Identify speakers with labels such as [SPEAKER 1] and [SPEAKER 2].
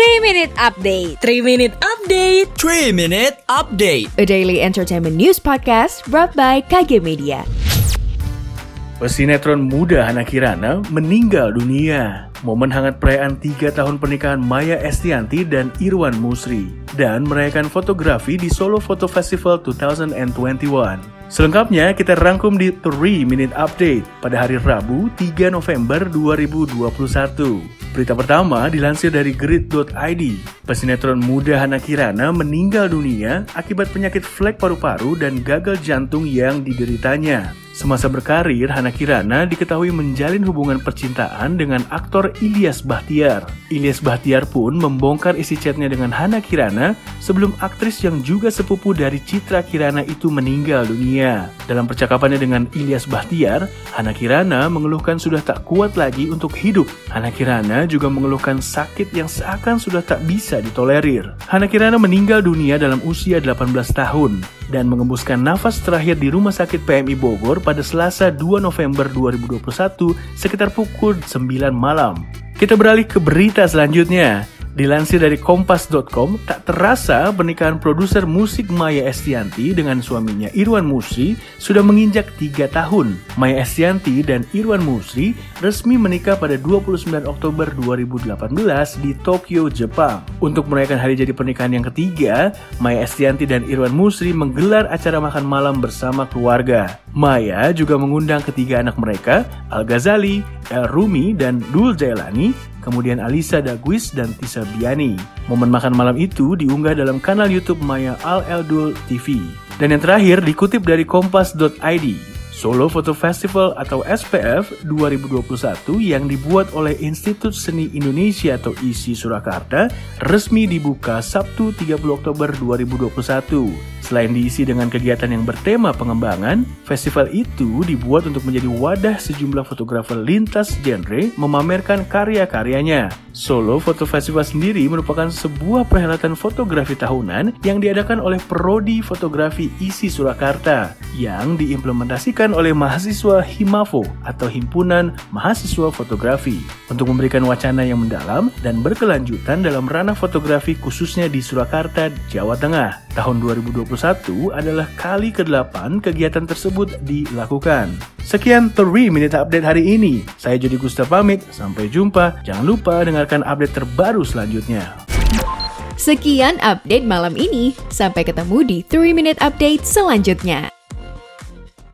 [SPEAKER 1] 3 Minute Update
[SPEAKER 2] 3 Minute Update
[SPEAKER 3] 3 Minute Update
[SPEAKER 1] A daily entertainment news podcast brought by KG Media
[SPEAKER 4] Pesinetron muda Hana Kirana meninggal dunia. Momen hangat perayaan 3 tahun pernikahan Maya Estianti dan Irwan Musri. Dan merayakan fotografi di Solo Photo Festival 2021. Selengkapnya kita rangkum di 3 Minute Update pada hari Rabu 3 November 2021. Berita pertama dilansir dari grid.id. Pesinetron muda Hana Kirana meninggal dunia akibat penyakit flek paru-paru dan gagal jantung yang dideritanya. Semasa berkarir, Hana Kirana diketahui menjalin hubungan percintaan dengan aktor Ilyas Bahtiar. Ilyas Bahtiar pun membongkar isi chatnya dengan Hana Kirana sebelum aktris yang juga sepupu dari Citra Kirana itu meninggal dunia. Dalam percakapannya dengan Ilyas Bahtiar, Hana Kirana mengeluhkan sudah tak kuat lagi untuk hidup. Hana Kirana juga mengeluhkan sakit yang seakan sudah tak bisa ditolerir. Hana Kirana meninggal dunia dalam usia 18 tahun dan mengembuskan nafas terakhir di Rumah Sakit PMI Bogor pada Selasa 2 November 2021 sekitar pukul 9 malam. Kita beralih ke berita selanjutnya. Dilansir dari kompas.com, tak terasa pernikahan produser musik Maya Estianti dengan suaminya Irwan Musri sudah menginjak 3 tahun. Maya Estianti dan Irwan Musri resmi menikah pada 29 Oktober 2018 di Tokyo, Jepang. Untuk merayakan hari jadi pernikahan yang ketiga, Maya Estianti dan Irwan Musri menggelar acara makan malam bersama keluarga. Maya juga mengundang ketiga anak mereka, Al Ghazali, El Rumi, dan Dul Jailani, kemudian Alisa Dagwis dan Tisa Biani. Momen makan malam itu diunggah dalam kanal YouTube Maya Al Eldul TV. Dan yang terakhir dikutip dari kompas.id. Solo Photo Festival atau SPF 2021 yang dibuat oleh Institut Seni Indonesia atau ISI Surakarta resmi dibuka Sabtu 30 Oktober 2021. Selain diisi dengan kegiatan yang bertema pengembangan, festival itu dibuat untuk menjadi wadah sejumlah fotografer lintas genre memamerkan karya-karyanya. Solo Photo Festival sendiri merupakan sebuah perhelatan fotografi tahunan yang diadakan oleh Prodi Fotografi ISI Surakarta yang diimplementasikan oleh mahasiswa Himafo atau Himpunan Mahasiswa Fotografi untuk memberikan wacana yang mendalam dan berkelanjutan dalam ranah fotografi khususnya di Surakarta, Jawa Tengah. Tahun 2021 adalah kali ke-8 kegiatan tersebut dilakukan. Sekian 3 Minute Update hari ini. Saya Jody Gusta pamit, sampai jumpa. Jangan lupa dengarkan update terbaru selanjutnya.
[SPEAKER 1] Sekian update malam ini. Sampai ketemu di 3 Minute Update selanjutnya.